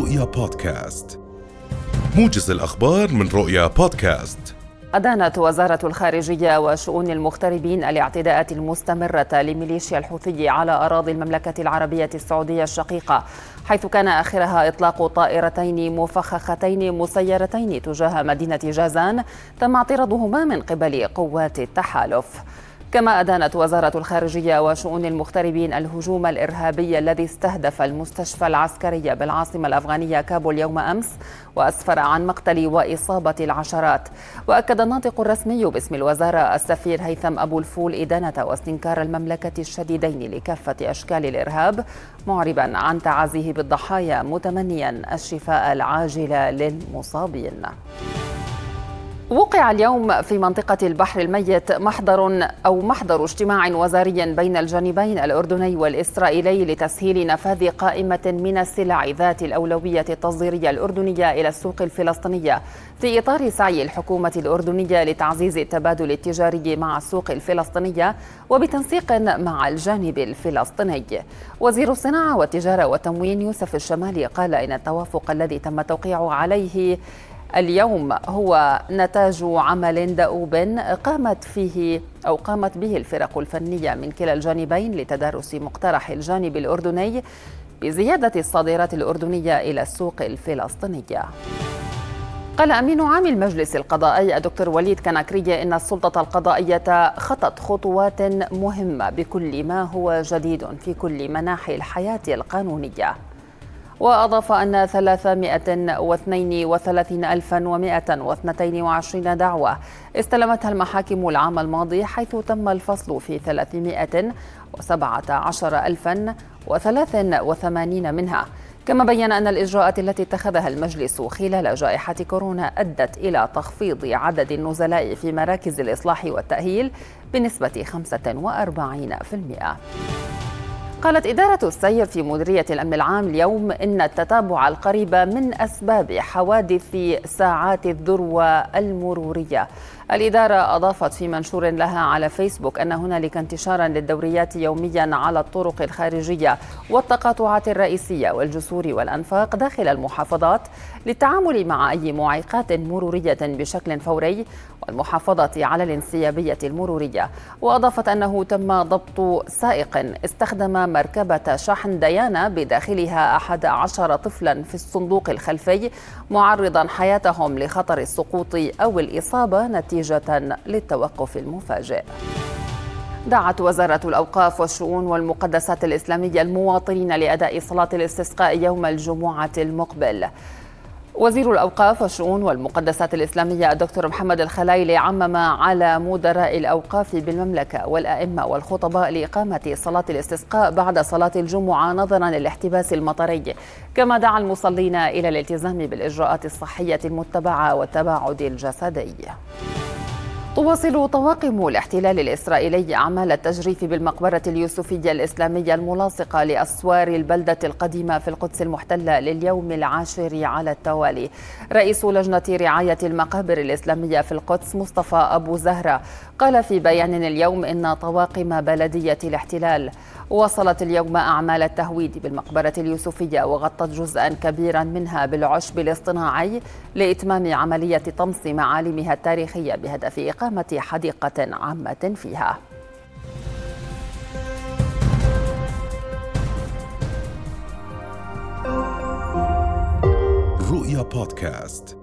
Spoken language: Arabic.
رؤيا بودكاست. موجز الأخبار من رؤيا بودكاست. أدانت وزارة الخارجية وشؤون المغتربين الاعتداءات المستمرة لميليشيا الحوثي على أراضي المملكة العربية السعودية الشقيقة حيث كان آخرها إطلاق طائرتين مفخختين مسيرتين تجاه مدينة جازان تم اعتراضهما من قبل قوات التحالف. كما أدانت وزارة الخارجية وشؤون المغتربين الهجوم الإرهابي الذي استهدف المستشفى العسكري بالعاصمة الأفغانية كابول يوم أمس وأسفر عن مقتل وإصابة العشرات. وأكد الناطق الرسمي باسم الوزارة السفير هيثم أبو الفول إدانة واستنكار المملكة الشديدين لكافة أشكال الإرهاب معربا عن تعازيه بالضحايا متمنيا الشفاء العاجل للمصابين. وقع اليوم في منطقة البحر الميت محضر أو محضر اجتماع وزاري بين الجانبين الأردني والإسرائيلي لتسهيل نفاذ قائمة من السلع ذات الأولوية التصديرية الأردنية إلى السوق الفلسطينية. في إطار سعي الحكومة الأردنية لتعزيز التبادل التجاري مع السوق الفلسطينية وبتنسيق مع الجانب الفلسطيني. وزير الصناعة والتجارة والتموين يوسف الشمالي قال إن التوافق الذي تم توقيعه عليه اليوم هو نتاج عمل دؤوب قامت فيه أو قامت به الفرق الفنية من كلا الجانبين لتدارس مقترح الجانب الأردني بزيادة الصادرات الأردنية إلى السوق الفلسطينية. قال أمين عام المجلس القضائي الدكتور وليد كناكري إن السلطة القضائية خطت خطوات مهمة بكل ما هو جديد في كل مناحي الحياة القانونية. وأضاف أن 332122 دعوة استلمتها المحاكم العام الماضي حيث تم الفصل في 317083 منها كما بين أن الإجراءات التي اتخذها المجلس خلال جائحة كورونا أدت إلى تخفيض عدد النزلاء في مراكز الإصلاح والتأهيل بنسبة 45%. قالت إدارة السير في مديرية الأمن العام اليوم إن التتابع القريب من أسباب حوادث ساعات الذروة المرورية. الإدارة أضافت في منشور لها على فيسبوك أن هنالك انتشارا للدوريات يوميا على الطرق الخارجية والتقاطعات الرئيسية والجسور والأنفاق داخل المحافظات للتعامل مع أي معيقات مرورية بشكل فوري والمحافظة على الانسيابية المرورية. وأضافت أنه تم ضبط سائق استخدم مركبة شحن ديانا بداخلها أحد عشر طفلا في الصندوق الخلفي معرضا حياتهم لخطر السقوط أو الإصابة نتيجة للتوقف المفاجئ. دعت وزارة الأوقاف والشؤون والمقدسات الإسلامية المواطنين لأداء صلاة الاستسقاء يوم الجمعة المقبل. وزير الأوقاف والشؤون والمقدسات الإسلامية الدكتور محمد الخلايلي عمم على مدراء الأوقاف بالمملكة والأئمة والخطباء لإقامة صلاة الاستسقاء بعد صلاة الجمعة نظرا للاحتباس المطري. كما دعا المصلين إلى الالتزام بالإجراءات الصحية المتبعة والتباعد الجسدي. تواصل طواقم الاحتلال الإسرائيلي أعمال التجريف بالمقبرة اليوسفية الإسلامية الملاصقة لأسوار البلدة القديمة في القدس المحتلة لليوم العاشر على التوالي. رئيس لجنة رعاية المقابر الإسلامية في القدس مصطفى أبو زهرة قال في بيان اليوم إن طواقم بلدية الاحتلال. واصلت اليوم أعمال التهويد بالمقبرة اليوسفية وغطت جزءا كبيرا منها بالعشب الاصطناعي لإتمام عملية طمس معالمها التاريخية بهدف إقامة حديقة عامة فيها. رؤيا بودكاست.